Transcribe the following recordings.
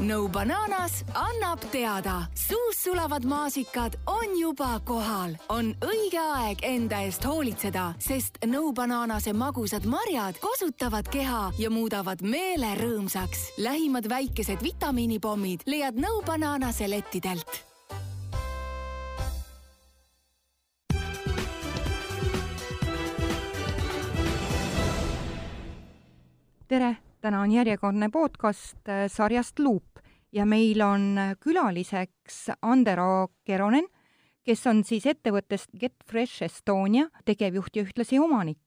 no Bananas annab teada, suus sulavad maasikad on juba kohal. on õige aeg enda eest hoolitseda, sest no Bananase magusad marjad kosutavad keha ja muudavad meele rõõmsaks. lähimad väikesed vitamiinipommid leiad no Bananase lettidelt tere, täna on järjekordne podcast äh, sarjast Luup ja meil on külaliseks Andero Keronen, kes on siis ettevõttest Get Fresh Estonia tegevjuht ja ühtlasi omanik.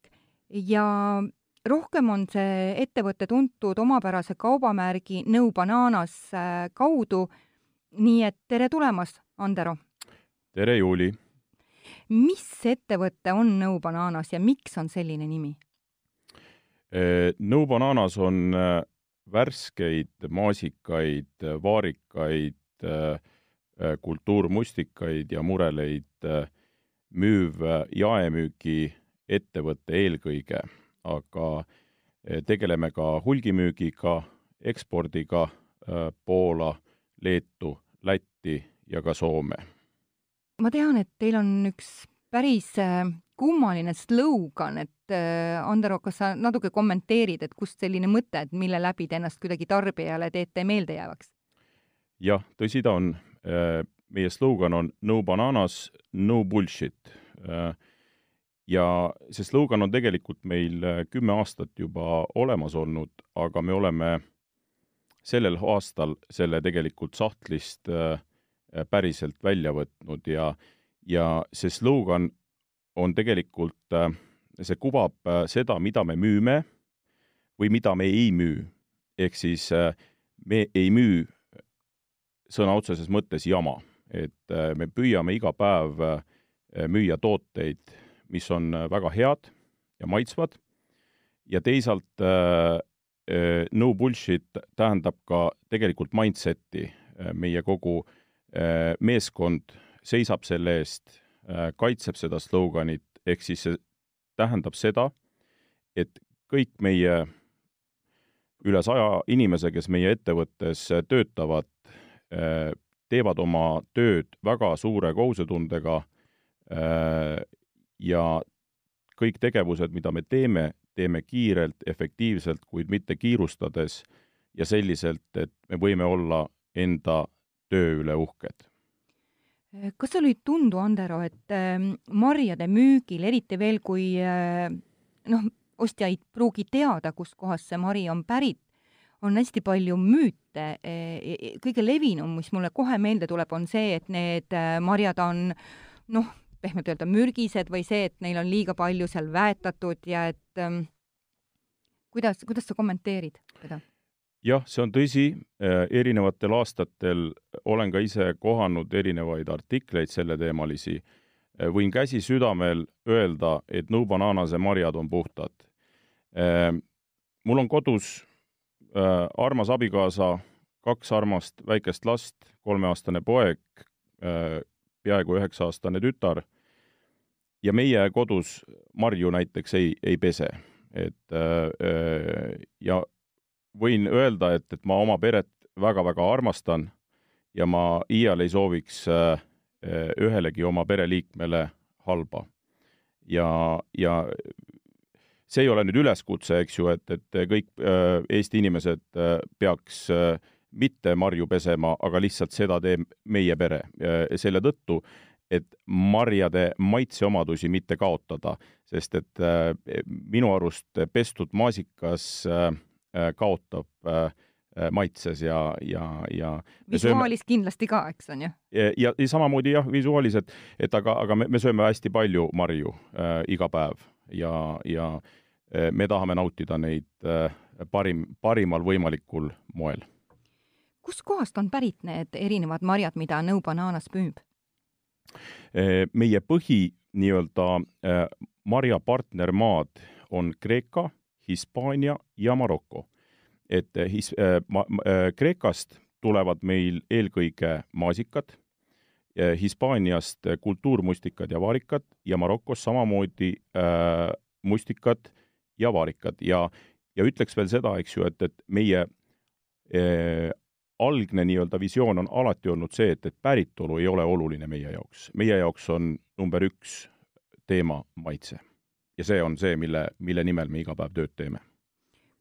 ja rohkem on see ettevõte tuntud omapärase kaubamärgi Nõu Bananas äh, kaudu, nii et tere tulemast, Andero! tere, Juuli! mis ettevõte on Nõu Bananas ja miks on selline nimi? No Bananas on äh, värskeid maasikaid, vaarikaid, äh, kultuurmustikaid ja mureleid äh, müüv jaemüügiettevõte eelkõige, aga tegeleme ka hulgimüügiga, ekspordiga Poola, Leetu, Lätti ja ka Soome. ma tean, et teil on üks päris kummaline slogan, et äh, Andero, kas sa natuke kommenteerid, et kust selline mõte, et mille läbi te ennast kuidagi tarbijale teete meeldejäävaks? jah, tõsi ta on. Äh, meie slogan on no bananas, no bullshit. Äh, ja see slogan on tegelikult meil kümme aastat juba olemas olnud, aga me oleme sellel aastal selle tegelikult sahtlist päriselt välja võtnud ja, ja see slogan on tegelikult, äh, see kuvab äh, seda, mida me müüme või mida me ei müü. ehk siis äh, me ei müü sõna otseses mõttes jama, et me püüame iga päev müüa tooteid, mis on väga head ja maitsvad ja teisalt no bullshit tähendab ka tegelikult mindset'i, meie kogu meeskond seisab selle eest Äh, kaitseb seda sloganit, ehk siis see tähendab seda, et kõik meie üle saja inimese, kes meie ettevõttes töötavad, äh, teevad oma tööd väga suure kohusetundega äh, ja kõik tegevused, mida me teeme, teeme kiirelt, efektiivselt, kuid mitte kiirustades ja selliselt, et me võime olla enda töö üle uhked kas sulle ei tundu, Andero, et ähm, marjade müügil, eriti veel, kui äh, noh, ostja ei pruugi teada, kustkohast see mari on pärit, on hästi palju müüte. E, e, kõige levinum, mis mulle kohe meelde tuleb, on see, et need marjad on noh, pehmelt öelda mürgised või see, et neil on liiga palju seal väetatud ja et ähm, kuidas, kuidas sa kommenteerid seda? Jah, see on tõsi, äh, erinevatel aastatel olen ka ise kohanud erinevaid artikleid selleteemalisi, äh, võin käsi südamel öelda, et nõubananase marjad on puhtad. Äh, mul on kodus armas abikaasa, kaks armast väikest last, kolmeaastane poeg, peaaegu üheksa-aastane tütar ja meie kodus marju näiteks ei, ei pese. et ja võin öelda, et, et ma oma peret väga-väga armastan ja ma iial ei sooviks äh, ühelegi oma pereliikmele halba. ja, ja see ei ole nüüd üleskutse, eks ju, et, et kõik äh, Eesti inimesed äh, peaks mitte marju pesema, aga lihtsalt seda teeb meie pere. selle tõttu, et marjade maitseomadusi mitte kaotada, sest et minu arust pestud maasikas äh, kaotab äh, äh, maitses ja, ja, ja visuaalis sööme... kindlasti ka, eks on ju? ja, ja, ja samamoodi jah, visuaalis, et, et aga, aga me, me sööme hästi palju marju äh, iga päev ja, ja äh, me tahame nautida neid äh, parim, parimal võimalikul moel. kustkohast on pärit need erinevad marjad, mida Nõu Bananas müüb? meie põhi nii-öelda marjapartnermaad on Kreeka Hispaania ja Maroko. et eh, his-, eh, ma-, eh, Kreekast tulevad meil eelkõige maasikad, Hispaaniast kultuurmustikad ja vaarikad ja Marokost samamoodi äh, mustikad ja vaarikad ja, ja ütleks veel seda, eks ju, et, et meie äh, algne nii-öelda visioon on alati olnud see, et, et päritolu ei ole oluline meie jaoks. meie jaoks on number üks teema maitse. Ja see on see, mille, mille nimel me iga päev tööd teeme.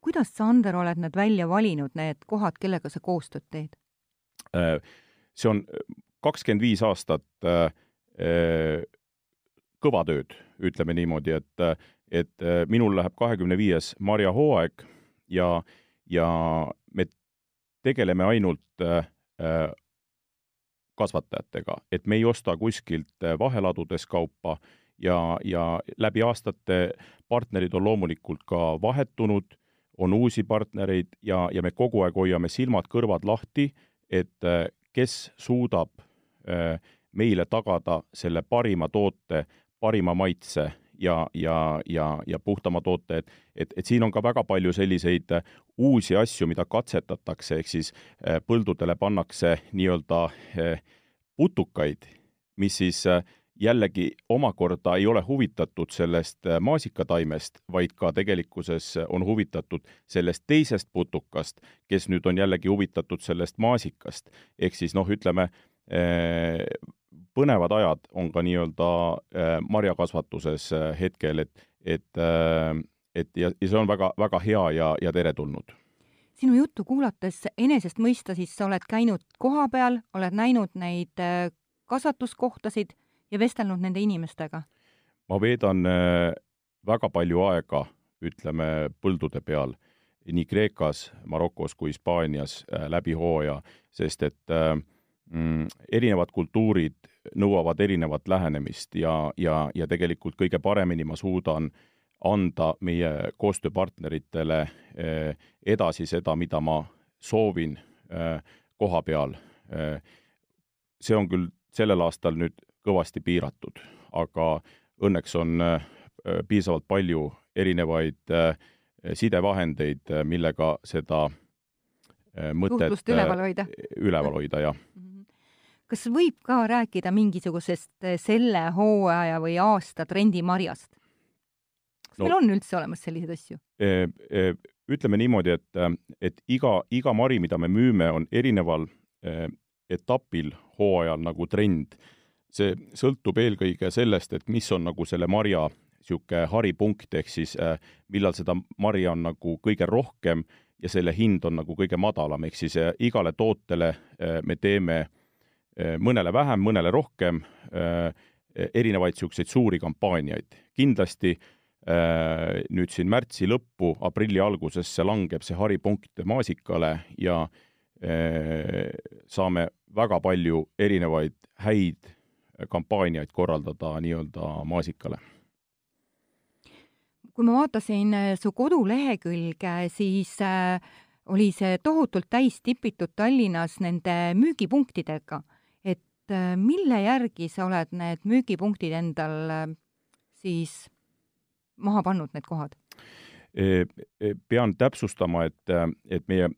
kuidas sa, Ander, oled need välja valinud, need kohad, kellega sa koostööd teed? Äh, see on kakskümmend viis aastat äh, kõva tööd, ütleme niimoodi, et, et minul läheb kahekümne viies marjahooaeg ja, ja me tegeleme ainult kasvatajatega, et me ei osta kuskilt vaheladudes kaupa ja, ja läbi aastate partnerid on loomulikult ka vahetunud, on uusi partnereid ja, ja me kogu aeg hoiame silmad-kõrvad lahti, et kes suudab meile tagada selle parima toote, parima maitse ja, ja, ja, ja puhtama toote, et, et, et siin on ka väga palju selliseid äh, uusi asju, mida katsetatakse, ehk siis äh, põldudele pannakse nii-öelda äh, putukaid, mis siis jällegi omakorda ei ole huvitatud sellest maasikataimest, vaid ka tegelikkuses on huvitatud sellest teisest putukast, kes nüüd on jällegi huvitatud sellest maasikast. ehk siis noh, ütleme, põnevad ajad on ka nii-öelda äh, marjakasvatuses äh, hetkel, et, et, äh, et ja, ja see on väga, väga hea ja, ja teretulnud. sinu juttu kuulates enesest mõista, siis sa oled käinud kohapeal, oled näinud neid kasvatuskohtasid ja vestelnud nende inimestega? ma veedan väga palju aega, ütleme, põldude peal, nii Kreekas, Marokos kui Hispaanias läbi hooaja, sest et äh, mm, erinevad kultuurid nõuavad erinevat lähenemist ja, ja, ja tegelikult kõige paremini ma suudan anda meie koostööpartneritele edasi seda, mida ma soovin koha peal. See on küll sellel aastal nüüd kõvasti piiratud, aga õnneks on piisavalt palju erinevaid sidevahendeid, millega seda mõtet üleval hoida, üleval hoida, jah mhm kas võib ka rääkida mingisugusest selle hooaja või aasta trendimarjast? kas no, meil on üldse olemas selliseid asju? Ütleme niimoodi, et, et iga, iga mari, mida me müüme, on erineval etapil hooajal nagu trend. See sõltub eelkõige sellest, et mis on nagu selle marja niisugune haripunkt, ehk siis millal seda marja on nagu kõige rohkem ja selle hind on nagu kõige madalam, ehk siis igale tootele me teeme mõnele vähem, mõnele rohkem, erinevaid niisuguseid suuri kampaaniaid. kindlasti nüüd siin märtsi lõppu, aprilli algusesse langeb see haripunkt maasikale ja saame väga palju erinevaid häid kampaaniaid korraldada nii-öelda maasikale kui ma vaatasin su kodulehekülge, siis oli see tohutult täis tipitud Tallinnas nende müügipunktidega et äh, mille järgi sa oled need müügipunktid endal äh, siis maha pannud, need kohad? E, e, pean täpsustama, et, äh, et meie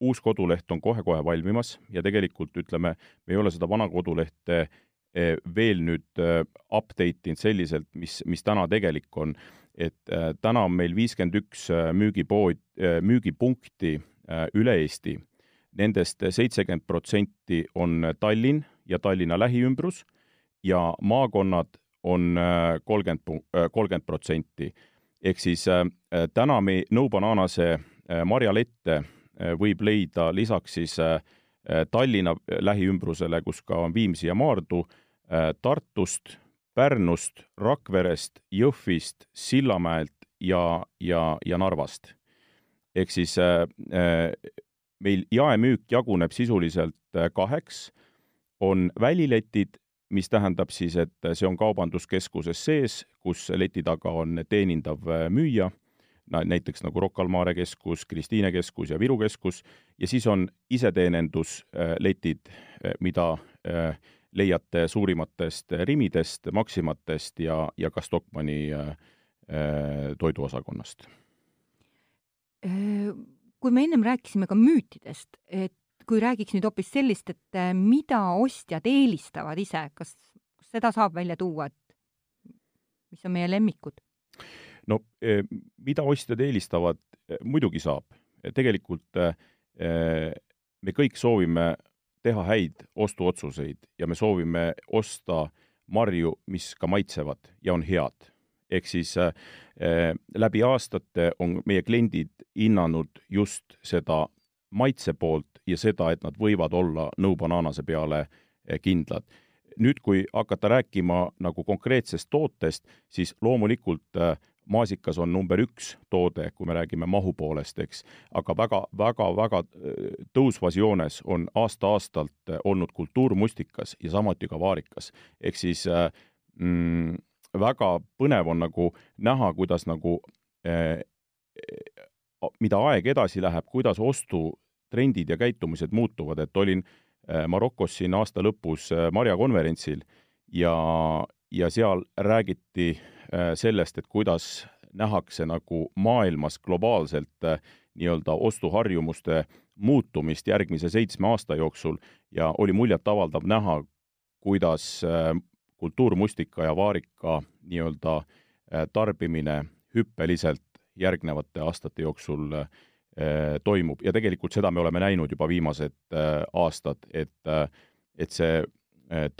uus koduleht on kohe-kohe valmimas ja tegelikult ütleme, me ei ole seda vana kodulehte veel nüüd update inud selliselt, mis, mis täna tegelik on. et täna on meil viiskümmend üks müügipood, müügipunkti üle Eesti. Nendest seitsekümmend protsenti on Tallinn ja Tallinna lähiümbrus ja maakonnad on kolmkümmend, kolmkümmend protsenti. ehk siis täna me Nõu banaanase marjalette võib leida lisaks siis Tallinna lähiümbrusele, kus ka on Viimsi ja Maardu, Tartust, Pärnust, Rakverest, Jõhvist, Sillamäelt ja, ja, ja Narvast. ehk siis meil jaemüük jaguneb sisuliselt kaheks. On väliletid, mis tähendab siis, et see on kaubanduskeskuses sees, kus leti taga on teenindav äh, müüja, näiteks nagu Rocca al Mare keskus, Kristiine keskus ja Viru keskus, ja siis on iseteenindusletid, äh, mida äh, leiate suurimatest Rimidest, Maximatest ja, ja ka Stockmanni toiduosakonnast. Kui me ennem rääkisime ka müütidest, et kui räägiks nüüd hoopis sellist, et äh, mida ostjad eelistavad ise, kas, kas seda saab välja tuua, et mis on meie lemmikud? no e, mida ostjad eelistavad, e, muidugi saab. tegelikult e, me kõik soovime teha häid ostuotsuseid ja me soovime osta marju, mis ka maitsevad ja on head. ehk siis äh, läbi aastate on meie kliendid hinnanud just seda maitse poolt ja seda, et nad võivad olla nõubanaanase peale äh, kindlad. nüüd, kui hakata rääkima nagu konkreetsest tootest, siis loomulikult äh, maasikas on number üks toode, kui me räägime mahu poolest, eks, aga väga, väga, väga äh, tõusvas joones on aasta-aastalt äh, olnud kultuurmustikas ja samuti ka vaarikas. ehk siis äh, mm, väga põnev on nagu näha, kuidas nagu eh, mida aeg edasi läheb, kuidas ostutrendid ja käitumised muutuvad, et olin Marokos siin aasta lõpus marjakonverentsil ja, ja seal räägiti Äh, sellest, et kuidas nähakse nagu maailmas globaalselt äh, nii-öelda ostuharjumuste muutumist järgmise seitsme aasta jooksul. Ja oli muljetavaldav näha, kuidas äh, kultuurmustika ja vaarika nii-öelda tarbimine hüppeliselt järgnevate aastate jooksul toimub. Ja tegelikult seda me oleme näinud juba viimased aastad, et, et see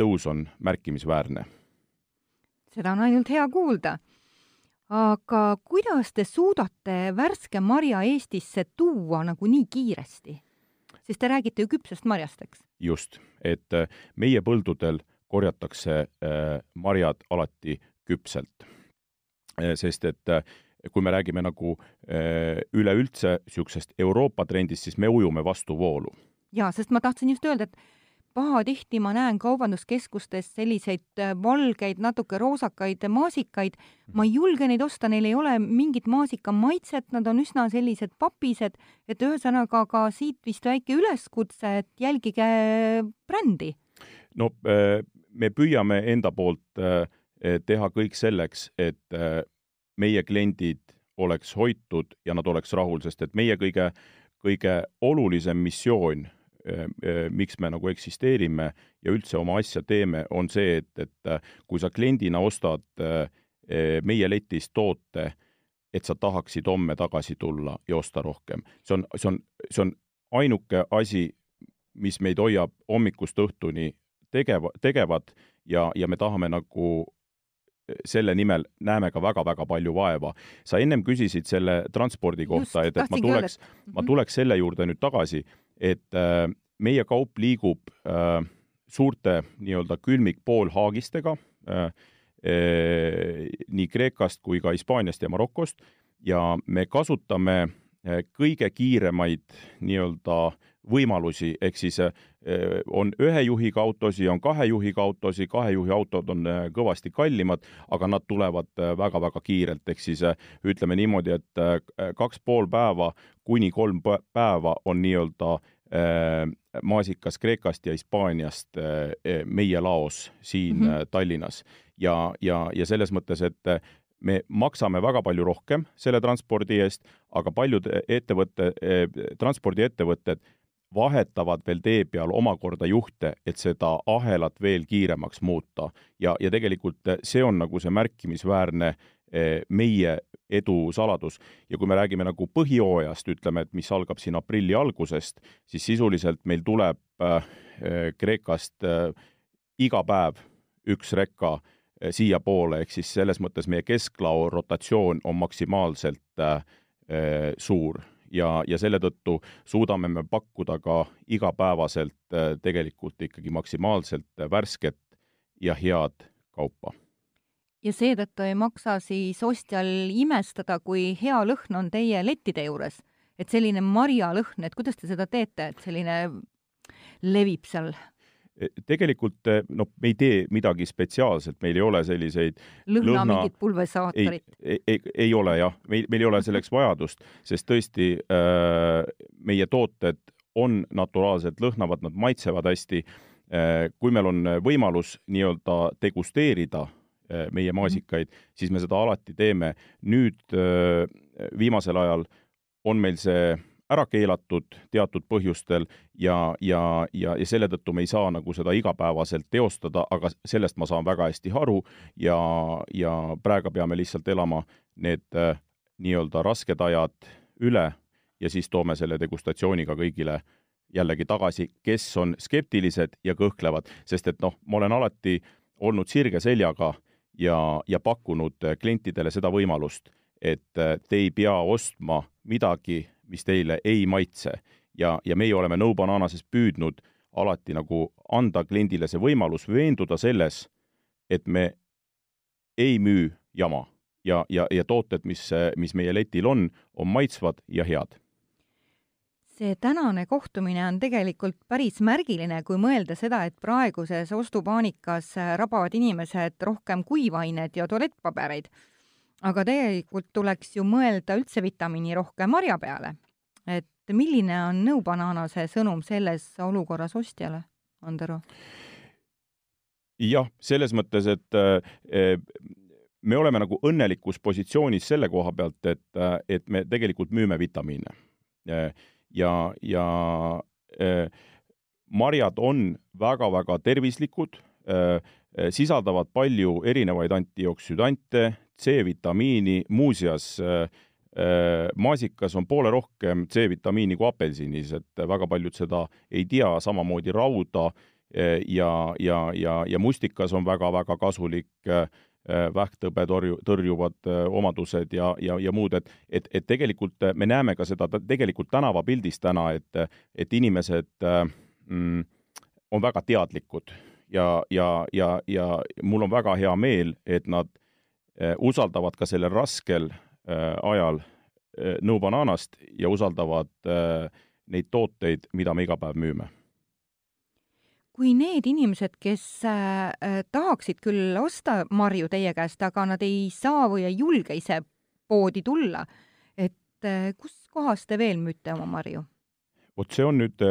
tõus on märkimisväärne seda on ainult hea kuulda. aga kuidas te suudate värske marja Eestisse tuua nagu nii kiiresti? sest te räägite ju küpsest marjast, eks? just, et äh, meie põldudel korjatakse äh, marjad alati küpselt. Äh, sest et kui me räägime nagu üleüldse niisugusest Euroopa trendist, siis me ujume vastuvoolu. jaa, sest ma tahtsin just öelda, et pahatihti ma näen kaubanduskeskustes selliseid äh, valgeid, natuke roosakaid maasikaid. ma ei julge neid osta, neil ei ole mingit maasika maitset, nad on üsna sellised papised, et ühesõnaga ka siit vist väike üleskutse, et jälgige brändi. no äh, me püüame enda poolt äh, teha kõik selleks, et meie kliendid oleks hoitud ja nad oleks rahul, sest et meie kõige, kõige olulisem missioon Äh, äh, miks me nagu eksisteerime ja üldse oma asja teeme, on see, et, et äh, kui sa kliendina ostad meie letist toote, et sa tahaksid homme tagasi tulla ja osta rohkem. see on, see on, see on ainuke asi, mis meid hoiab hommikust õhtuni tegeva, tegevad ja, ja me tahame nagu selle nimel näeme ka väga-väga palju vaeva. sa ennem küsisid selle transpordi kohta, et, et ma tuleks, ma tuleks selle juurde nüüd tagasi, et äh, meie kaup liigub äh, suurte nii-öelda külmikpoolhaagistega äh, nii Kreekast kui ka Hispaaniast ja Marokost ja me kasutame kõige kiiremaid nii-öelda võimalusi, ehk siis on ühe juhiga autosid, on kahe juhiga autosid, kahe juhi autod on kõvasti kallimad, aga nad tulevad väga-väga kiirelt, ehk siis ütleme niimoodi, et kaks pool päeva kuni kolm päeva on nii-öelda Äh, maasikas Kreekast ja Hispaaniast äh, äh, meie laos siin mm -hmm. Tallinnas. ja, ja, ja selles mõttes, et me maksame väga palju rohkem selle transpordi eest, aga paljud ettevõtte, transpordiettevõtted vahetavad veel tee peal omakorda juhte, et seda ahelat veel kiiremaks muuta. ja, ja tegelikult see on nagu see märkimisväärne meie edu saladus. ja kui me räägime nagu põhijooajast, ütleme, et mis algab siin aprilli algusest, siis sisuliselt meil tuleb äh, Kreekast äh, iga päev üks rekka äh, siiapoole, ehk siis selles mõttes meie kesklao rotatsioon on maksimaalselt äh, äh, suur ja, ja selle tõttu suudame me pakkuda ka igapäevaselt äh, tegelikult ikkagi maksimaalselt värsket ja head kaupa ja seetõttu ei maksa siis ostjal imestada, kui hea lõhn on teie lettide juures. et selline marjalõhn, et kuidas te seda teete, et selline levib seal? E, tegelikult noh, me ei tee midagi spetsiaalselt, meil ei ole selliseid lõhna, lõhna... mingit pulvesaatorit? ei, ei, ei ole jah, meil, meil ei ole selleks vajadust, sest tõesti äh, meie tooted on naturaalselt lõhnavad, nad maitsevad hästi äh,. kui meil on võimalus nii-öelda degusteerida Äh, meie mhm. maasikaid, siis me seda alati teeme. nüüd äh, viimasel ajal on meil see ära keelatud teatud põhjustel ja, ja, ja, ja selle tõttu me ei saa nagu seda igapäevaselt teostada, aga sellest ma saan väga hästi aru ja, ja praegu peame lihtsalt elama need äh, nii-öelda rasked ajad üle ja siis toome selle degustatsiooniga kõigile jällegi tagasi, kes on skeptilised ja kõhklevad, sest et noh, ma olen alati olnud sirge seljaga ja, ja pakkunud klientidele seda võimalust, et te ei pea ostma midagi, mis teile ei maitse. ja, ja meie oleme No Bananases püüdnud alati nagu anda kliendile see võimalus veenduda selles, et me ei müü jama ja, ja, ja tooted, mis, mis meie letil on, on maitsvad ja head see tänane kohtumine on tegelikult päris märgiline, kui mõelda seda, et praeguses ostupaanikas rabavad inimesed rohkem kuivaineid ja tualettpabereid. Aga tegelikult tuleks ju mõelda üldse vitamiinirohke marja peale. et milline on nõubananase sõnum selles olukorras ostjale, Andero? jah, selles mõttes, et eh, me oleme nagu õnnelikus positsioonis selle koha pealt, et, et me tegelikult müüme vitamiine ja, ja äh, marjad on väga-väga tervislikud äh,, sisaldavad palju erinevaid antijooksüdante, C-vitamiini, muuseas äh, maasikas on poole rohkem C-vitamiini kui apelsinis, et väga paljud seda ei tea, samamoodi rauda ja, ja, ja, ja mustikas on väga-väga kasulik äh, Äh, vähktõbe torju, tõrjuvad äh, omadused ja, ja, ja muud, et et, et tegelikult äh, me näeme ka seda tegelikult tänavapildis täna, et, et inimesed mm, on väga teadlikud ja, ja, ja, ja mul on väga hea meel, et nad usaldavad ka sellel raskel ajal nõu banaanast ja usaldavad neid tooteid, mida me iga päev müüme kui need inimesed, kes tahaksid küll osta marju teie käest, aga nad ei saa või ei julge ise poodi tulla, et äh, kuskohas te veel müüte oma marju? vot see on nüüd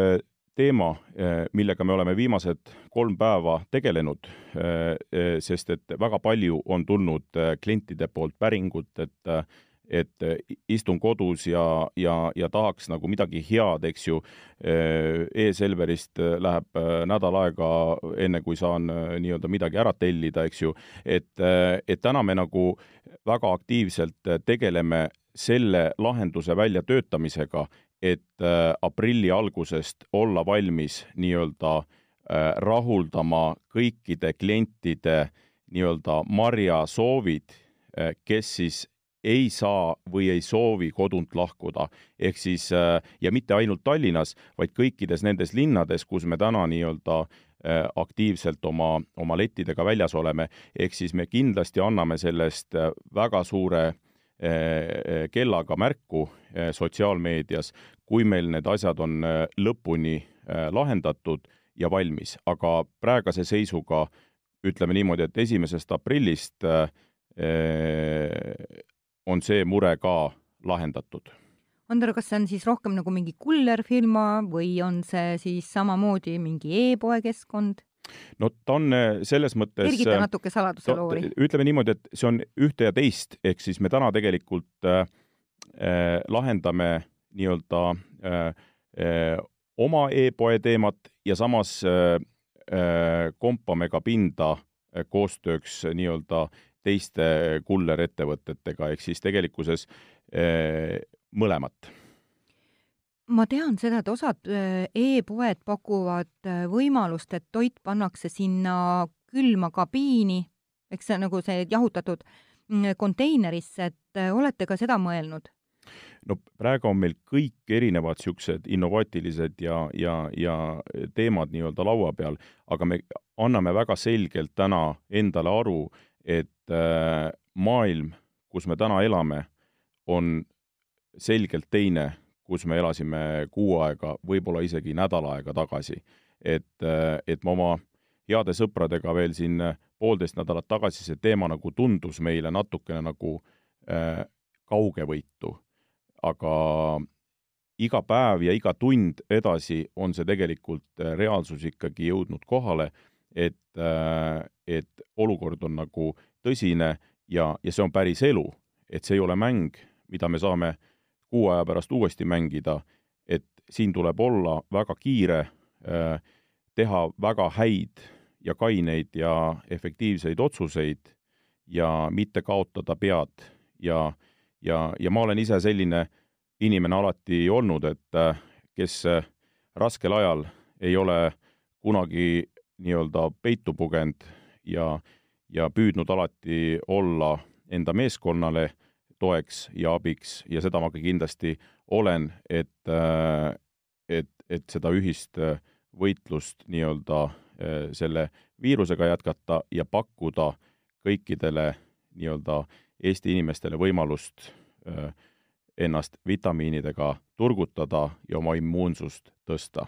teema, äh, millega me oleme viimased kolm päeva tegelenud, äh, sest et väga palju on tulnud klientide poolt päringut, et et istun kodus ja, ja, ja tahaks nagu midagi head, eks ju e. E-Selverist äh, läheb nädal aega, enne kui saan nii-öelda midagi ära tellida, eks ju. et, et täna me nagu väga aktiivselt tegeleme selle lahenduse väljatöötamisega, et aprilli algusest olla valmis nii-öelda rahuldama kõikide klientide nii-öelda marjasoovid, kes siis ei saa või ei soovi kodunt lahkuda. ehk siis äh, ja mitte ainult Tallinnas, vaid kõikides nendes linnades, kus me täna nii-öelda äh, aktiivselt oma, oma lettidega väljas oleme, ehk siis me kindlasti anname sellest äh, väga suure kellaga märku sotsiaalmeedias, kui meil need asjad on lõpuni lahendatud ja valmis, aga praeguse seisuga ütleme niimoodi, et esimesest aprillist on see mure ka lahendatud. Andero, kas see on siis rohkem nagu mingi kullerfirma või on see siis samamoodi mingi e-poe keskkond? No ta on äh, selles mõttes kergita äh, natuke saladuse loori. ütleme niimoodi, et see on ühte ja teist, ehk siis me täna tegelikult äh, äh, lahendame nii-öelda äh, äh, oma e-poe teemat ja samas äh, äh, kompame ka pinda koostööks nii-öelda teiste kullerettevõtetega, ehk siis tegelikkuses eh, mõlemat ma tean seda, et osad eh, e-poed pakuvad eh, võimalust, et toit pannakse sinna külma kabiini, eks see nagu see jahutatud mm, konteinerisse, et olete ka seda mõelnud? no praegu on meil kõik erinevad niisugused innovaatilised ja, ja, ja teemad nii-öelda laua peal, aga me anname väga selgelt täna endale aru, et äh, maailm, kus me täna elame, on selgelt teine, kus me elasime kuu aega, võib-olla isegi nädal aega tagasi. et, äh, et ma oma heade sõpradega veel siin poolteist nädalat tagasi see teema nagu tundus meile natukene nagu äh, kaugevõitu. aga iga päev ja iga tund edasi on see tegelikult äh, reaalsus ikkagi jõudnud kohale et, äh, et olukord on nagu tõsine ja, ja see on päris elu. et see ei ole mäng, mida me saame kuu aja pärast uuesti mängida, et siin tuleb olla väga kiire, äh, teha väga häid ja kaineid ja efektiivseid otsuseid ja mitte kaotada pead. Ja, ja, ja ma olen ise selline inimene alati olnud, et äh, kes raskel ajal ei ole kunagi nii-öelda peitu pugenud ja, ja püüdnud alati olla enda meeskonnale toeks ja abiks. Ja seda ma ka kindlasti olen, et, et, et seda ühist võitlust nii-öelda selle viirusega jätkata ja pakkuda kõikidele nii-öelda Eesti inimestele võimalust ennast vitamiinidega turgutada ja oma immuunsust tõsta.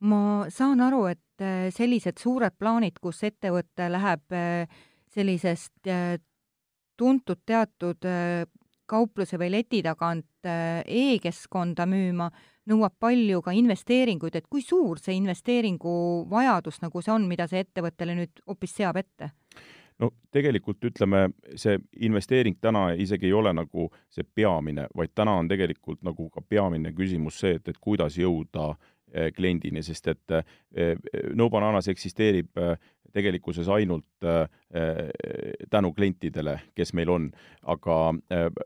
Ma saan aru, et äh, sellised suured plaanid, kus ettevõte läheb äh, sellisest äh, tuntud teatud kaupluse või leti tagant e-keskkonda müüma, nõuab palju ka investeeringuid, et kui suur see investeeringu vajadus nagu see on, mida see ettevõttele nüüd hoopis seab ette? no tegelikult ütleme, see investeering täna isegi ei ole nagu see peamine, vaid täna on tegelikult nagu ka peamine küsimus see, et, et kuidas jõuda Eh, kliendini, sest et eh, No Bananas eksisteerib tegelikkuses ainult tänu klientidele, kes meil on. aga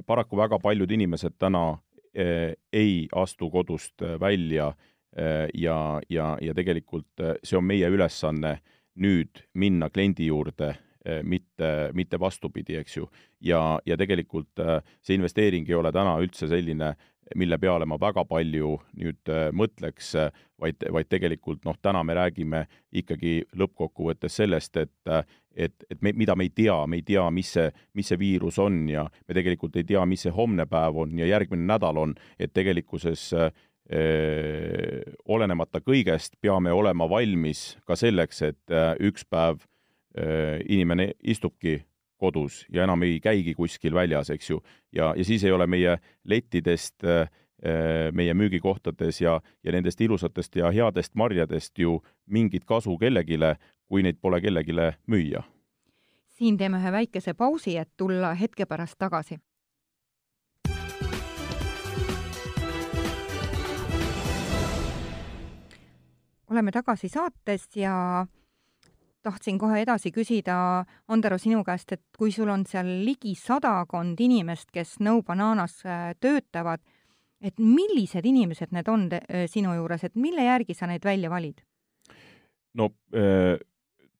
paraku väga paljud inimesed täna ei astu kodust välja ja, ja, ja tegelikult see on meie ülesanne nüüd minna kliendi juurde mitte, mitte vastupidi, eks ju. ja, ja tegelikult see investeering ei ole täna üldse selline mille peale ma väga palju nüüd äh, mõtleks, äh, vaid, vaid tegelikult noh, täna me räägime ikkagi lõppkokkuvõttes sellest, et äh, et, et me, mida me ei tea, me ei tea, mis see, mis see viirus on ja me tegelikult ei tea, mis see homne päev on ja järgmine nädal on, et tegelikkuses öö, olenemata kõigest peame olema valmis ka selleks, et üks päev inimene istubki kodus ja enam ei käigi kuskil väljas, eks ju. ja, ja siis ei ole meie lettidest, äh, meie müügikohtades ja, ja nendest ilusatest ja headest marjadest ju mingit kasu kellelegi, kui neid pole kellelegi müüa. siin teeme ühe väikese pausi, et tulla hetke pärast tagasi. oleme tagasi saates ja tahtsin kohe edasi küsida, Andero, sinu käest, et kui sul on seal ligi sadakond inimest, kes No Bananas äh, töötavad, et millised inimesed need on äh, sinu juures, et mille järgi sa neid välja valid? no äh,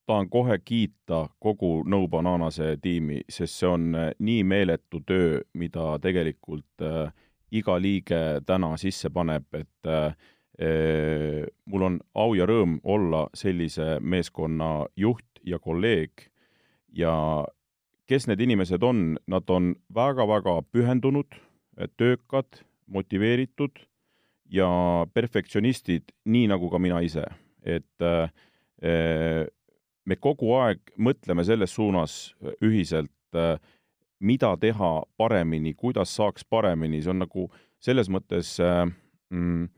tahan kohe kiita kogu No Bananase tiimi, sest see on nii meeletu töö, mida tegelikult äh, iga liige täna sisse paneb, et äh, mul on au ja rõõm olla sellise meeskonna juht ja kolleeg ja kes need inimesed on, nad on väga-väga pühendunud, töökad, motiveeritud ja perfektsionistid, nii nagu ka mina ise. et me kogu aeg mõtleme selles suunas ühiselt, mida teha paremini, kuidas saaks paremini, see on nagu selles mõttes mm,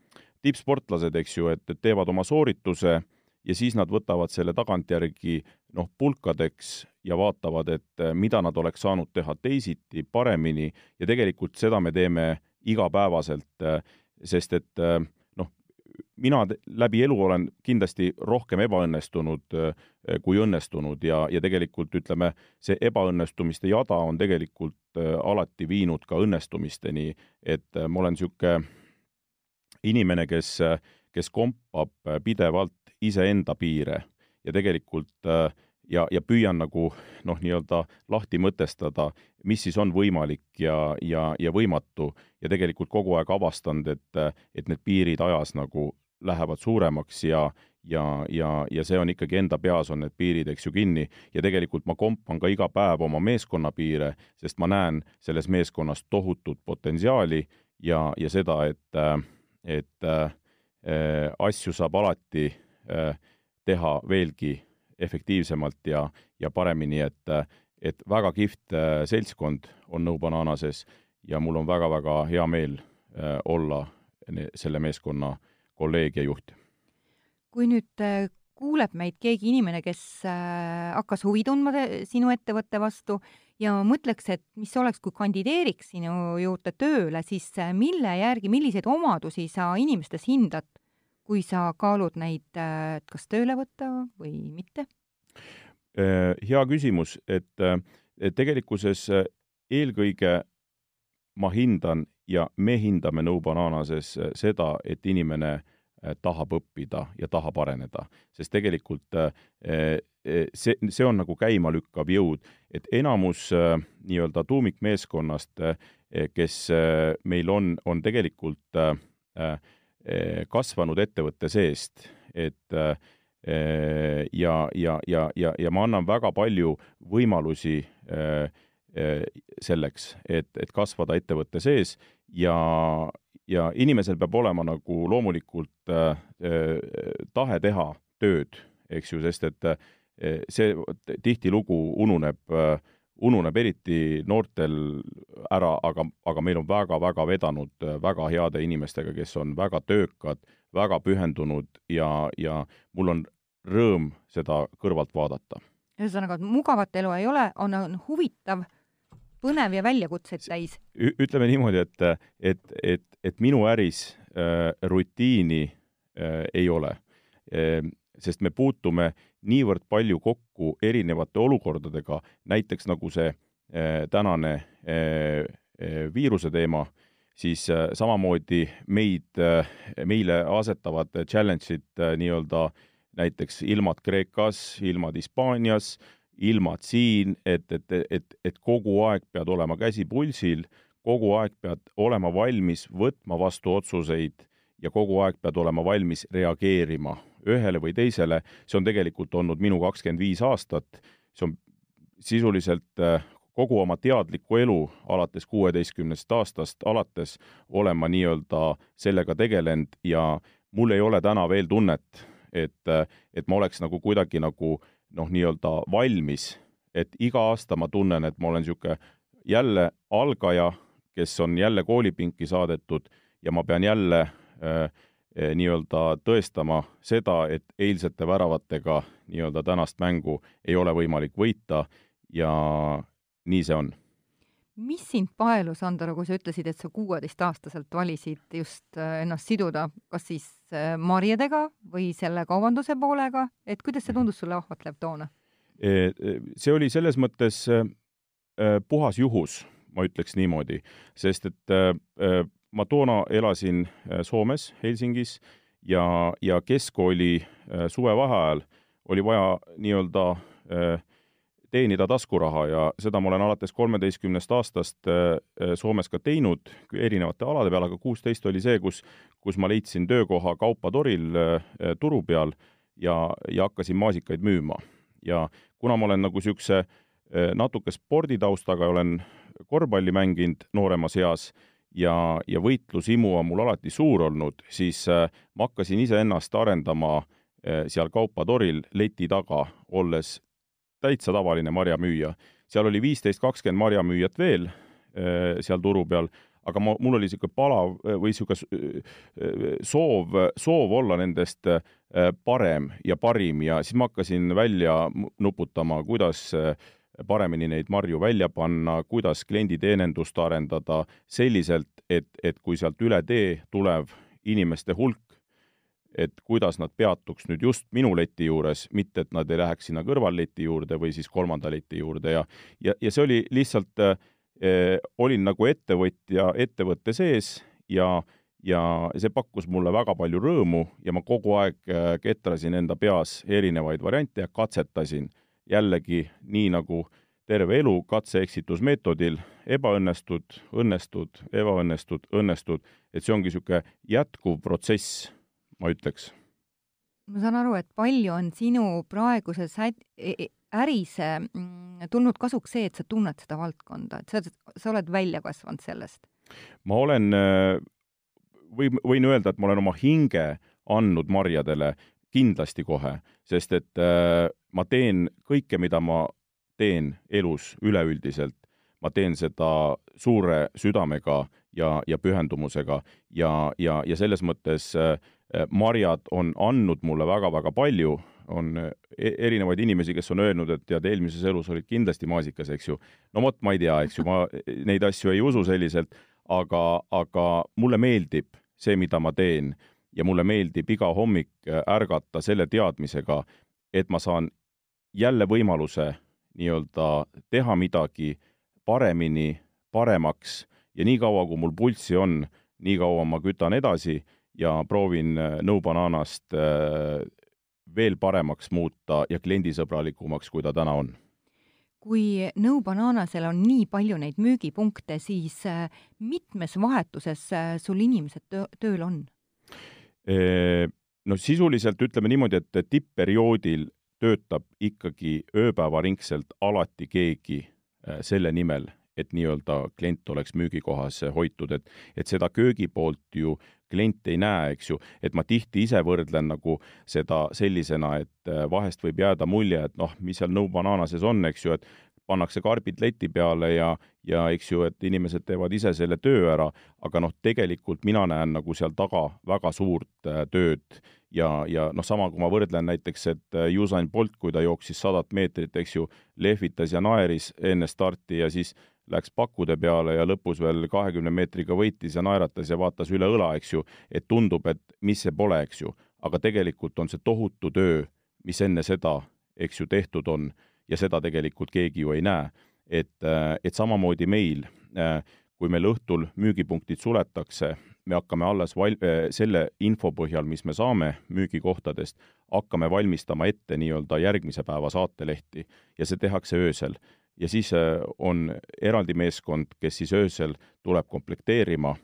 tippsportlased, eks ju, et, et teevad oma soorituse ja siis nad võtavad selle tagantjärgi noh, pulkadeks ja vaatavad, et eh, mida nad oleks saanud teha teisiti, paremini. Ja tegelikult seda me teeme igapäevaselt, eh, sest et eh, noh, mina läbi elu olen kindlasti rohkem ebaõnnestunud kui õnnestunud. Ja, ja tegelikult ütleme, see ebaõnnestumiste jada on tegelikult alati viinud ka õnnestumisteni, et ma olen niisugune inimene, kes, kes kompab pidevalt iseenda piire ja tegelikult ja, ja püüan nagu noh, nii-öelda lahti mõtestada, mis siis on võimalik ja, ja, ja võimatu. Ja tegelikult kogu aeg avastanud, et, et need piirid ajas nagu lähevad suuremaks ja, ja, ja, ja see on ikkagi enda peas on need piirid, eks ju, kinni. Ja tegelikult ma kompan ka iga päev oma meeskonna piire, sest ma näen selles meeskonnas tohutut potentsiaali ja, ja seda, et äh, et äh, asju saab alati äh, teha veelgi efektiivsemalt ja, ja paremini, et, et väga kihvt äh, seltskond on No Bananases ja mul on väga-väga hea meel äh, olla selle meeskonna kolleeg ja juht. kui nüüd äh, kuuleb meid keegi inimene, kes äh, hakkas huvi tundma sinu ettevõtte vastu ja mõtleks, et mis oleks, kui kandideeriks sinu juurde tööle, siis äh, mille järgi, milliseid omadusi sa inimestes hindad, kui sa kaalud neid, äh, et kas tööle võtta või mitte? hea küsimus, et tegelikkuses eelkõige ma hindan ja me hindame No Bananases seda, et inimene tahab õppida ja tahab areneda, sest tegelikult see, see on nagu käimalükkav jõud, et enamus nii-öelda tuumikmeeskonnast, kes meil on, on tegelikult kasvanud ettevõtte seest, et ja, ja, ja, ja, ja ma annan väga palju võimalusi selleks, et, et kasvada ettevõtte sees ja, ja inimesel peab olema nagu loomulikult äh, tahe teha tööd, eks ju, sest et äh, see tihtilugu ununeb äh,, ununeb eriti noortel ära, aga, aga meil on väga-väga vedanud äh, väga heade inimestega, kes on väga töökad, väga pühendunud ja, ja mul on rõõm seda kõrvalt vaadata. ühesõnaga, mugavat elu ei ole, on, on huvitav põnev ja väljakutseid täis. ütleme niimoodi, et, et, et, et minu äris äh, rutiini äh, ei ole äh,. Sest me puutume niivõrd palju kokku erinevate olukordadega, näiteks nagu see äh, tänane äh, äh viiruse teema, siis samamoodi meid meile asetavad challenge'id nii-öelda näiteks ilmad Kreekas, ilmad Hispaanias ilmad siin, et, et, et, et kogu aeg pead olema käsi pulsil, kogu aeg pead olema valmis võtma vastu otsuseid ja kogu aeg pead olema valmis reageerima ühele või teisele. see on tegelikult olnud minu kakskümmend viis aastat, see on sisuliselt äh, kogu oma teadlikku elu alates kuueteistkümnest aastast alates olen ma nii-öelda sellega tegelenud ja mul ei ole täna veel tunnet, et, äh, et ma oleks nagu kuidagi nagu noh, nii-öelda valmis, et iga aasta ma tunnen, et ma olen niisugune jälle algaja, kes on jälle koolipinki saadetud ja ma pean jälle äh, nii-öelda tõestama seda, et eilsete väravatega nii-öelda tänast mängu ei ole võimalik võita ja nii see on. mis sind paelus, Andero, kui sa ütlesid, et sa kuueteistaastaselt valisid just äh, ennast siduda kas siis Äh, marjadega või selle kaubanduse poolega, et kuidas see tundus sulle ahvatlev toona? See oli selles mõttes puhas juhus, ma ütleks niimoodi, sest et ma toona elasin Soomes, Helsingis ja, ja keskkooli suvevaheajal oli vaja nii-öelda teenida taskuraha ja seda ma olen alates kolmeteistkümnest aastast äh, äh, Soomes ka teinud erinevate alade peal, aga kuusteist oli see, kus, kus ma leidsin töökoha kaupatoril äh, turu peal ja, ja hakkasin maasikaid müüma. ja kuna ma olen nagu niisuguse natuke sporditaustaga, olen korvpalli mänginud nooremas eas ja, ja võitlusimu on mul alati suur olnud, siis ma hakkasin iseennast arendama seal kaupatoril leti taga, olles täitsa tavaline marjamüüja. seal oli viisteist, kakskümmend marjamüüjat veel äh, seal turu peal, aga ma, mul oli niisugune palav äh, või niisugune äh, soov, soov olla nendest parem ja parim ja siis ma hakkasin välja nuputama, kuidas paremini neid marju välja panna, kuidas klienditeenindust arendada selliselt, et, et kui sealt üle tee tulev inimeste hulk et kuidas nad peatuks nüüd just minu leti juures, mitte et nad ei läheks sinna kõrvalleti juurde või siis kolmanda leti juurde ja ja, ja see oli lihtsalt äh,, olin nagu ettevõtja ettevõtte sees ja ja see pakkus mulle väga palju rõõmu ja ma kogu aeg äh, ketrasin enda peas erinevaid variante ja katsetasin jällegi nii nagu terve elu katse-eksitusmeetodil, ebaõnnestud, õnnestud, ebaõnnestud, õnnestud, et see ongi niisugune jätkuv protsess ma ütleks. ma saan aru, et palju on sinu praeguses e-, e-, äris mm, tulnud kasuks see, et sa tunned seda valdkonda, et sa, sa oled välja kasvanud sellest? ma olen, äh, või võin öelda, et ma olen oma hinge andnud marjadele kindlasti kohe, sest et äh, ma teen kõike, mida ma teen elus üleüldiselt, ma teen seda suure südamega ja, ja pühendumusega ja, ja, ja selles mõttes äh, marjad on andnud mulle väga-väga palju, on e-, erinevaid inimesi, kes on öelnud, et tead, eelmises elus olid kindlasti maasikas, eks ju. no vot, ma ei tea, eks ju, ma neid asju ei usu selliselt, aga, aga mulle meeldib see, mida ma teen ja mulle meeldib iga hommik äh, ärgata selle teadmisega, et ma saan jälle võimaluse nii-öelda teha midagi paremini, paremaks ja nii kaua, kui mul pulssi on, nii kaua ma kütan edasi ja proovin Nõu Bananast veel paremaks muuta ja kliendisõbralikumaks, kui ta täna on kui Nõu Bananasel on nii palju neid müügipunkte, siis mitmes vahetuses sul inimesed töö, tööl on? No sisuliselt ütleme niimoodi, et tippperioodil töötab ikkagi ööpäevaringselt alati keegi selle nimel, et nii-öelda klient oleks müügikohas hoitud, et, et seda köögipoolt ju klient ei näe, eks ju, et ma tihti ise võrdlen nagu seda sellisena, et vahest võib jääda mulje, et noh, mis seal Nõu Bananases on, eks ju, et pannakse karbid leti peale ja, ja eks ju, et inimesed teevad ise selle töö ära, aga noh, tegelikult mina näen nagu seal taga väga suurt äh, tööd. Ja, ja noh, sama kui ma võrdlen näiteks, et äh, Usain Bolt, kui ta jooksis sadat meetrit, eks ju, lehvitas ja naeris enne starti ja siis läks pakkude peale ja lõpus veel kahekümne meetriga võitis ja naeratas ja vaatas üle õla, eks ju, et tundub, et mis see pole, eks ju. aga tegelikult on see tohutu töö, mis enne seda, eks ju, tehtud on ja seda tegelikult keegi ju ei näe. et, et samamoodi meil, kui meil õhtul müügipunktid suletakse, me hakkame alles val-, selle info põhjal, mis me saame müügikohtadest, hakkame valmistama ette nii-öelda järgmise päeva saatelehti ja see tehakse öösel ja siis on eraldi meeskond, kes siis öösel tuleb komplekteerima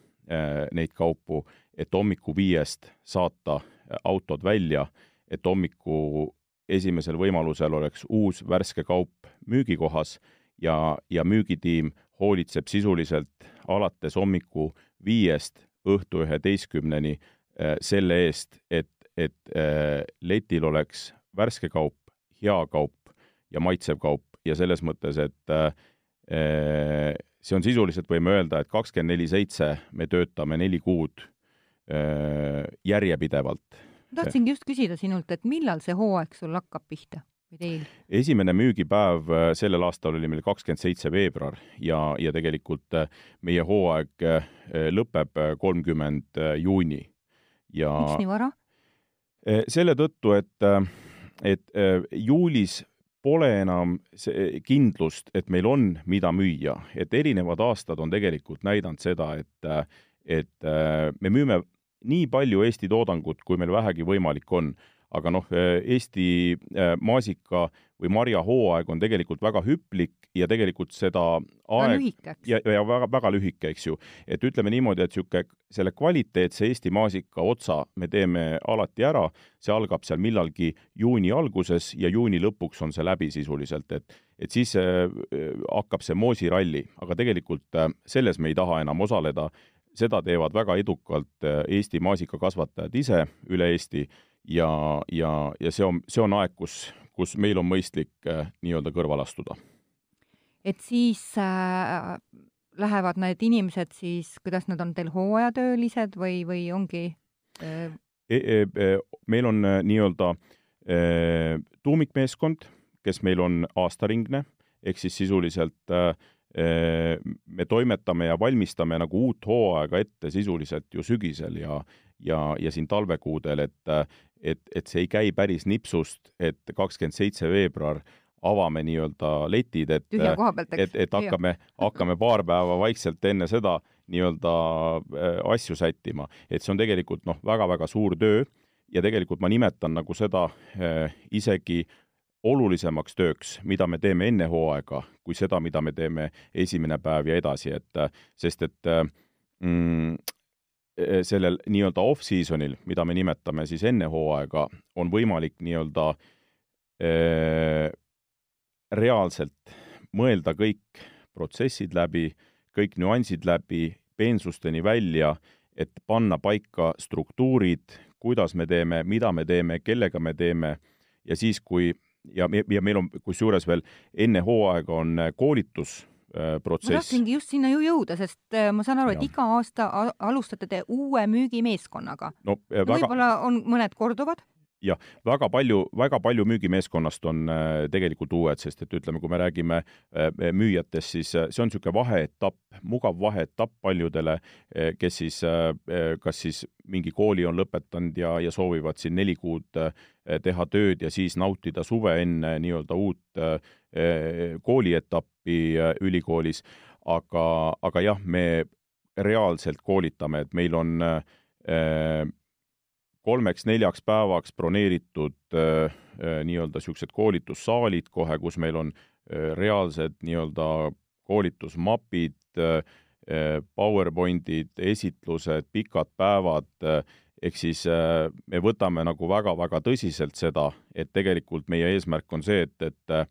neid kaupu, et hommiku viiest saata autod välja, et hommiku esimesel võimalusel oleks uus värske kaup müügikohas ja, ja müügitiim hoolitseb sisuliselt alates hommiku viiest õhtu üheteistkümneni selle eest, et, et letil oleks värske kaup, hea kaup ja maitsev kaup ja selles mõttes, et äh, see on sisuliselt, võime öelda, et kakskümmend neli seitse me töötame neli kuud äh, järjepidevalt. Ma tahtsingi just küsida sinult, et millal see hooaeg sul hakkab pihta? teil? esimene müügipäev äh, sellel aastal oli meil kakskümmend seitse veebruar ja, ja tegelikult meie hooaeg lõpeb kolmkümmend juuni ja miks nii vara? selle tõttu, et, et juulis pole enam see kindlust, et meil on, mida müüa, et erinevad aastad on tegelikult näidanud seda, et et me müüme nii palju Eesti toodangut, kui meil vähegi võimalik on. Aga noh, Eesti äh, maasika või marjahooaeg on tegelikult väga hüplik ja tegelikult seda aeg ja, ja väga, väga lühike, eks ju. et ütleme niimoodi, et niisugune selle kvaliteetse Eesti maasika otsa me teeme alati ära, see algab seal millalgi juuni alguses ja juuni lõpuks on see läbi sisuliselt, et et siis äh, hakkab see moosiralli, aga tegelikult selles me ei taha enam osaleda, seda teevad väga edukalt äh, Eesti maasikakasvatajad ise üle Eesti ja, ja, ja see on, see on aeg, kus, kus meil on mõistlik äh, nii-öelda kõrvale astuda. et siis äh, lähevad need inimesed siis, kuidas nad on teil hooajatöölised või, või ongi äh... E, e, e, meil on äh, nii-öelda äh, tuumikmeeskond, kes meil on aastaringne, ehk siis sisuliselt äh, me toimetame ja valmistame nagu uut hooaega ette sisuliselt ju sügisel ja ja, ja siin talvekuudel, et et, et see ei käi päris nipsust, et kakskümmend seitse veebruar avame nii-öelda letid, et et, et hakkame, hakkame paar päeva vaikselt enne seda nii-öelda äh, asju sättima. et see on tegelikult noh, väga-väga suur töö ja tegelikult ma nimetan nagu seda äh, isegi olulisemaks tööks, mida me teeme enne hooaega, kui seda, mida me teeme esimene päev ja edasi, et sest et mm, Eh, sellel nii-öelda off-seasonil, mida me nimetame siis enne hooaega, on võimalik nii-öelda äh, reaalselt mõelda kõik protsessid läbi, kõik nüansid läbi, peensusteni välja, et panna paika struktuurid, kuidas me teeme, mida me teeme, kellega me teeme. Ja siis, kui ja, ja meil on kusjuures veel enne hooaega on koolitus Äh, protsess. ma tahtsingi just sinna ju jõuda, sest äh, ma saan aru, et iga aasta alustate te uue müügimeeskonnaga no, äh, väga... võib-olla on mõned korduvad? Jah, väga palju, väga palju müügimeeskonnast on äh, tegelikult uued, sest et ütleme, kui me räägime äh, müüjatest, siis äh, see on niisugune vaheetapp, mugav vaheetapp paljudele, kes siis kas siis mingi kooli on lõpetanud ja, ja soovivad siin neli kuud teha tööd ja siis nautida suve enne nii-öelda uut koolietappi, ülikoolis, aga, aga jah, me reaalselt koolitame, et meil on äh, kolmeks-neljaks päevaks broneeritud nii-öelda niisugused koolitussaalid kohe, kus meil on reaalsed nii-öelda koolitusmapid, PowerPointid, esitlused, pikad päevad, ehk siis me võtame nagu väga-väga tõsiselt seda, et tegelikult meie eesmärk on see, et, et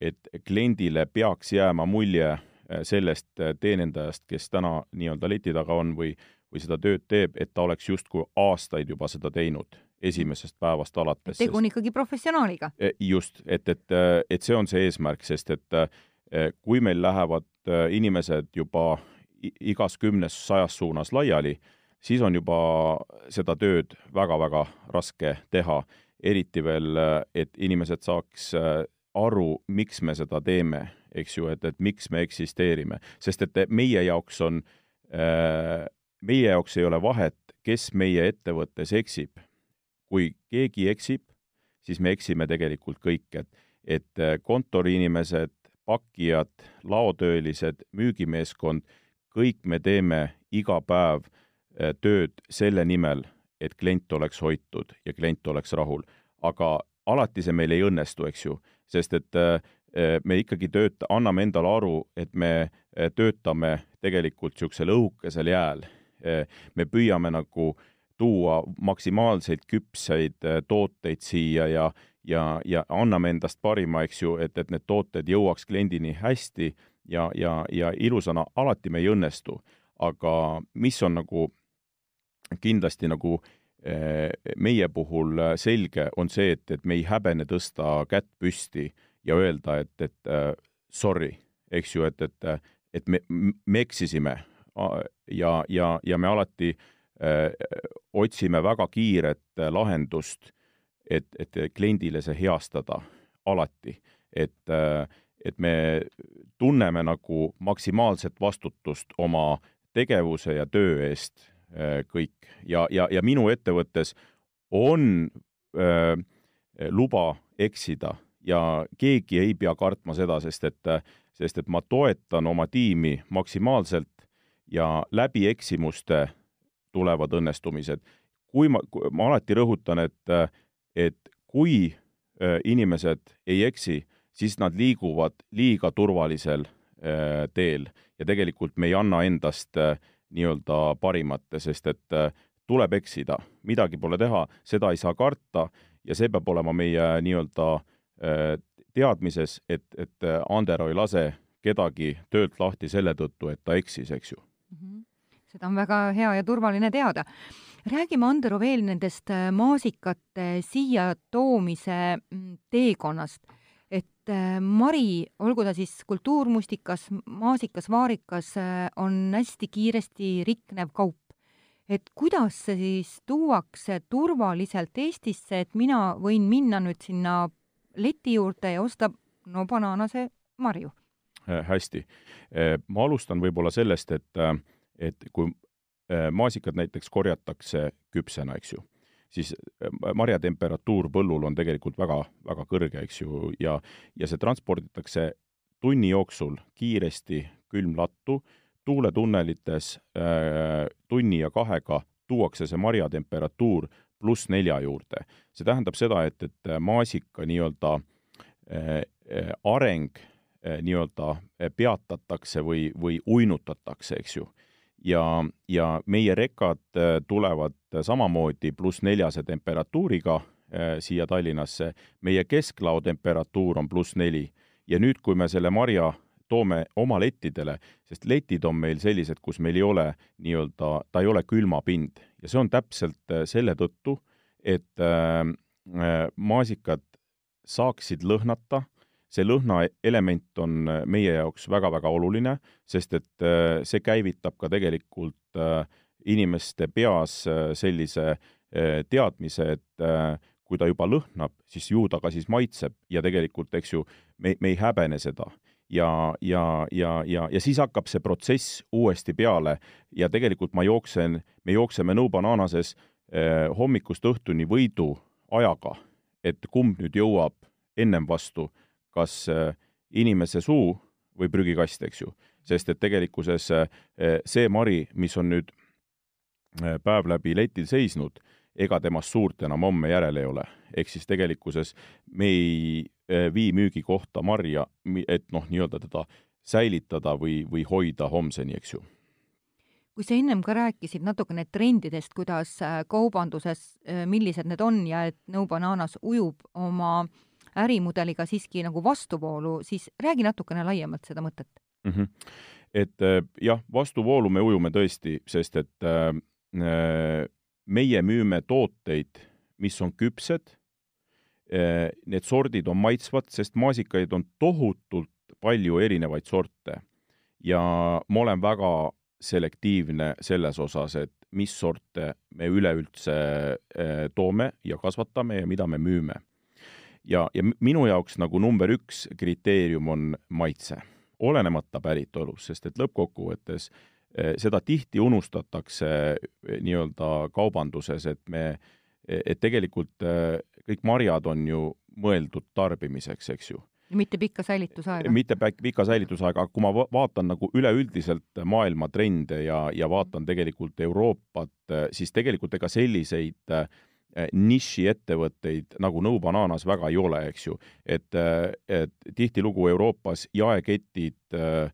et kliendile peaks jääma mulje sellest teenindajast, kes täna nii-öelda leti taga on või, või seda tööd teeb, et ta oleks justkui aastaid juba seda teinud, esimesest päevast alates. tegu on ikkagi professionaaliga. E, just, et, et, et see on see eesmärk, sest et e, kui meil lähevad e, inimesed juba igas kümnes sajas suunas laiali, siis on juba seda tööd väga-väga raske teha, eriti veel, et inimesed saaks aru, miks me seda teeme, eks ju, et, et miks me eksisteerime, sest et meie jaoks on äh, meie jaoks ei ole vahet, kes meie ettevõttes eksib. kui keegi eksib, siis me eksime tegelikult kõik, et, et äh, kontoriinimesed, pakkijad, laotöölised, müügimeeskond, kõik me teeme iga päev äh, tööd selle nimel, et klient oleks hoitud ja klient oleks rahul. aga alati see meil ei õnnestu, eks ju, sest et äh, me ikkagi tööta-, anname endale aru, et me töötame tegelikult niisugusel õhukesel jääl me püüame nagu tuua maksimaalselt küpseid äh, tooteid siia ja, ja, ja anname endast parima, eks ju, et, et need tooted jõuaks kliendini hästi ja, ja, ja ilusana, alati me ei õnnestu. aga mis on nagu kindlasti nagu äh, meie puhul selge, on see, et, et me ei häbene tõsta kätt püsti ja öelda, et, et äh, sorry, eks ju, et, et, et me, me eksisime ja, ja, ja me alati öö, otsime väga kiiret lahendust, et, et kliendile see heastada alati, et, et me tunneme nagu maksimaalset vastutust oma tegevuse ja töö eest kõik. Ja, ja, ja minu ettevõttes on öö, luba eksida ja keegi ei pea kartma seda, sest et, sest et ma toetan oma tiimi maksimaalselt ja läbi eksimuste tulevad õnnestumised. kui ma, ma alati rõhutan, et, et kui inimesed ei eksi, siis nad liiguvad liiga turvalisel teel ja tegelikult me ei anna endast nii-öelda parimat, sest et tuleb eksida, midagi pole teha, seda ei saa karta ja see peab olema meie nii-öelda teadmises, et, et Andero ei lase kedagi töölt lahti selle tõttu, et ta eksis, eks ju. Seda on väga hea ja turvaline teada. räägime, Andero, veel nendest äh, maasikate siia toomise mm, teekonnast. et äh, Mari, olgu ta siis kultuurmustikas, maasikas, vaarikas, äh, on hästi kiiresti riknev kaup et kuidas see siis tuuakse turvaliselt Eestisse, et mina võin minna nüüd sinna leti juurde ja osta no banaanase marju hästi. Ma alustan võib-olla sellest, et, et kui maasikad näiteks korjatakse küpsena, eks ju, siis marjatemperatuur põllul on tegelikult väga, väga kõrge, eks ju, ja, ja see transporditakse tunni jooksul kiiresti külmlattu, tuuletunnelites äh, tunni ja kahega tuuakse see marjatemperatuur pluss nelja juurde. see tähendab seda, et, et maasika nii-öelda äh, areng Eh, nii-öelda peatatakse või, või uinutatakse, eks ju. Ja, ja meie rekad eh, tulevad samamoodi pluss neljase temperatuuriga siia Tallinnasse, meie kesklao temperatuur on pluss neli. Ja nüüd, kui me selle marja toome oma lettidele, sest letid on meil sellised, kus meil ei ole nii-öelda, ta ei ole külmapind ja see on täpselt selle tõttu, et äh, maasikad saaksid lõhnata see lõhnaelement on äh, meie jaoks väga-väga oluline, sest et äh, see käivitab ka tegelikult äh, inimeste peas sellise teadmise, et kui ta juba lõhnab, siis ju ta ka siis maitseb ja tegelikult, eks ju, me, me ei häbene seda. Ja, ja, ja, ja, ja siis hakkab see protsess uuesti peale ja tegelikult ma jooksen, me jookseme No Bananases eh, hommikust õhtuni võidu ajaga, et kumb nüüd jõuab ennem vastu kas äh, inimese suu või prügikast, eks ju. sest et tegelikkuses äh, see mari, mis on nüüd äh, päev läbi letil seisnud, ega temast suurt enam homme järel ei ole. ehk siis tegelikkuses me ei vii müügikohta marja, et noh, nii-öelda teda säilitada või, või hoida homseni, eks ju kui sa ennem ka rääkisid natukene trendidest, kuidas äh, kaubanduses, äh, millised need on ja et No Bananas ujub oma ärimudeliga siiski nagu vastuvoolu, siis räägi natukene laiemalt seda mõtet mm. -hmm. et äh, jah, vastuvoolu me ujume tõesti, sest et äh, meie müüme tooteid, mis on küpsed äh,, need sordid on maitsvad, sest maasikaid on tohutult palju erinevaid sorte ja ma olen väga selektiivne selles osas, et mis sorte me üleüldse eh, toome ja kasvatame ja mida me müüme. Ja, ja minu jaoks nagu number üks kriteerium on maitse, olenemata päritolust, sest et lõppkokkuvõttes eh, seda tihti unustatakse eh, nii-öelda kaubanduses, et me, et tegelikult kõik marjad on ju mõeldud tarbimiseks, eks ju mitte pikka säilitusaega? mitte pika säilitusaega, aga kui ma vaatan nagu üleüldiselt maailma trende ja, ja vaatan tegelikult Euroopat, siis tegelikult ega selliseid äh, nišiettevõtteid nagu No Bananas väga ei ole, eks ju. et, et tihtilugu Euroopas jaeketid äh,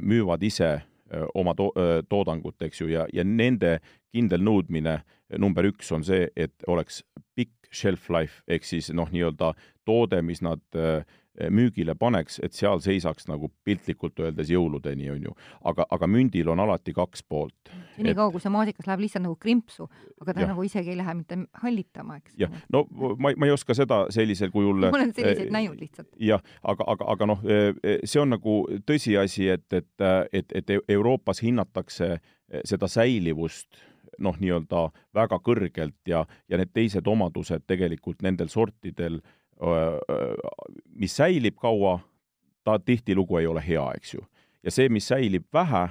müüvad ise äh, oma to-, toodangut, eks ju, ja, ja nende kindel nõudmine number üks on see, et oleks pikk shelf life ehk siis noh, nii-öelda toode, mis nad äh, müügile paneks, et seal seisaks nagu piltlikult öeldes jõuludeni, on ju. aga, aga mündil on alati kaks poolt. senikaua, kui see maasikas läheb lihtsalt nagu krimpsu, aga ta ja. nagu isegi ei lähe mitte hallitama, eks. jah, no ma, ma ei oska seda sellisel kujul ma olen selliseid äh, näinud lihtsalt. jah, aga, aga, aga noh, e, e, see on nagu tõsiasi, et, et, et, et Euroopas hinnatakse seda säilivust noh, nii-öelda väga kõrgelt ja, ja need teised omadused tegelikult nendel sortidel äh, mis säilib kaua, ta tihtilugu ei ole hea, eks ju. ja see, mis säilib vähe,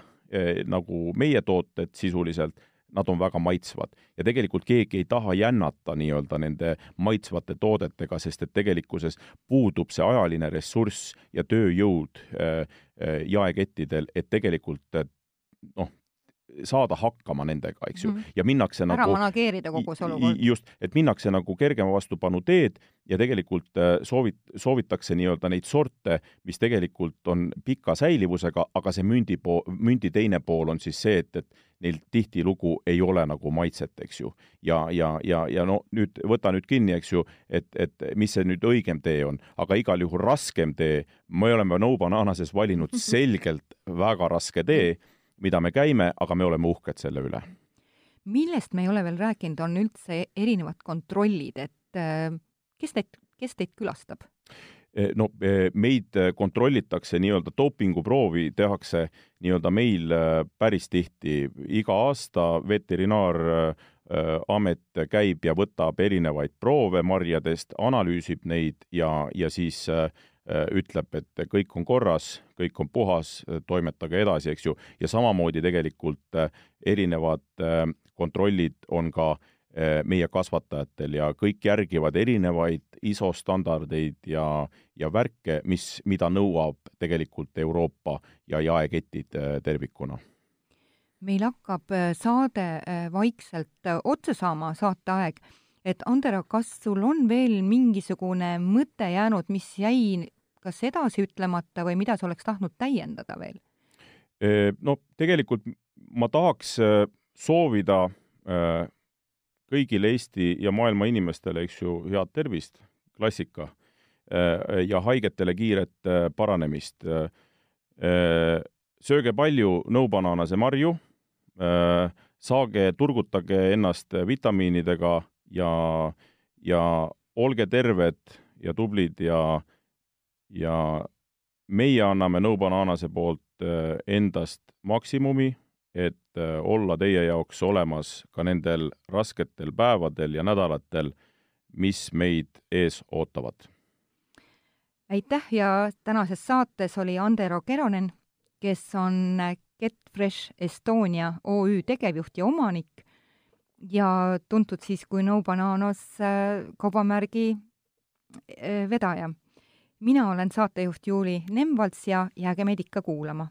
nagu meie tooted sisuliselt, nad on väga maitsvad ja tegelikult keegi ei taha jännata nii-öelda nende maitsvate toodetega, sest et tegelikkuses puudub see ajaline ressurss ja tööjõud jaekettidel, et tegelikult noh, saada hakkama nendega, eks ju mm, -hmm. ja minnakse ära nagu manageerida kogu see olukord. just, et minnakse nagu kergema vastupanu teed ja tegelikult äh, soovit-, soovitakse nii-öelda neid sorte, mis tegelikult on pika säilivusega, aga see mündi pool, mündi teine pool on siis see, et, et neil tihtilugu ei ole nagu maitset, eks ju. ja, ja, ja, ja no nüüd võta nüüd kinni, eks ju, et, et mis see nüüd õigem tee on, aga igal juhul raskem tee, me oleme No Bananases valinud selgelt väga raske tee mida me käime, aga me oleme uhked selle üle. millest me ei ole veel rääkinud, on üldse erinevad kontrollid, et äh, kes teid, kes teid külastab? E, no e, meid kontrollitakse nii-öelda dopinguproovi tehakse nii-öelda meil äh, päris tihti, iga aasta veterinaaраmet äh, käib ja võtab erinevaid proove marjadest, analüüsib neid ja, ja siis äh, Äh, ütleb, et kõik on korras, kõik on puhas, toimetage edasi, eks ju, ja samamoodi tegelikult äh, erinevad äh, kontrollid on ka meie kasvatajatel ja kõik järgivad erinevaid ISO standardeid ja, ja värke, mis, mida nõuab tegelikult Euroopa ja jaeketid tervikuna. Meil hakkab saade vaikselt otsa saama, saateaeg, et Andero, kas sul on veel mingisugune mõte jäänud, mis jäi kas edasi ütlemata või mida sa oleks tahtnud täiendada veel? No tegelikult ma tahaks soovida kõigile Eesti ja maailma inimestele, eks ju, head tervist, klassika, ja haigetele kiiret paranemist. sööge palju nõubananase marju, saage, turgutage ennast vitamiinidega ja, ja olge terved ja tublid ja ja meie anname No Bananase poolt äh, endast maksimumi, et äh, olla teie jaoks olemas ka nendel rasketel päevadel ja nädalatel, mis meid ees ootavad. aitäh! Ja tänases saates oli Andero Keronen, kes on Get Fresh Estonia OÜ tegevjuht ja omanik. Ja tuntud siis kui No Bananas äh, kaubamärgi vedaja mina olen saatejuht Juuli Nemvalts ja jääge meid ikka kuulama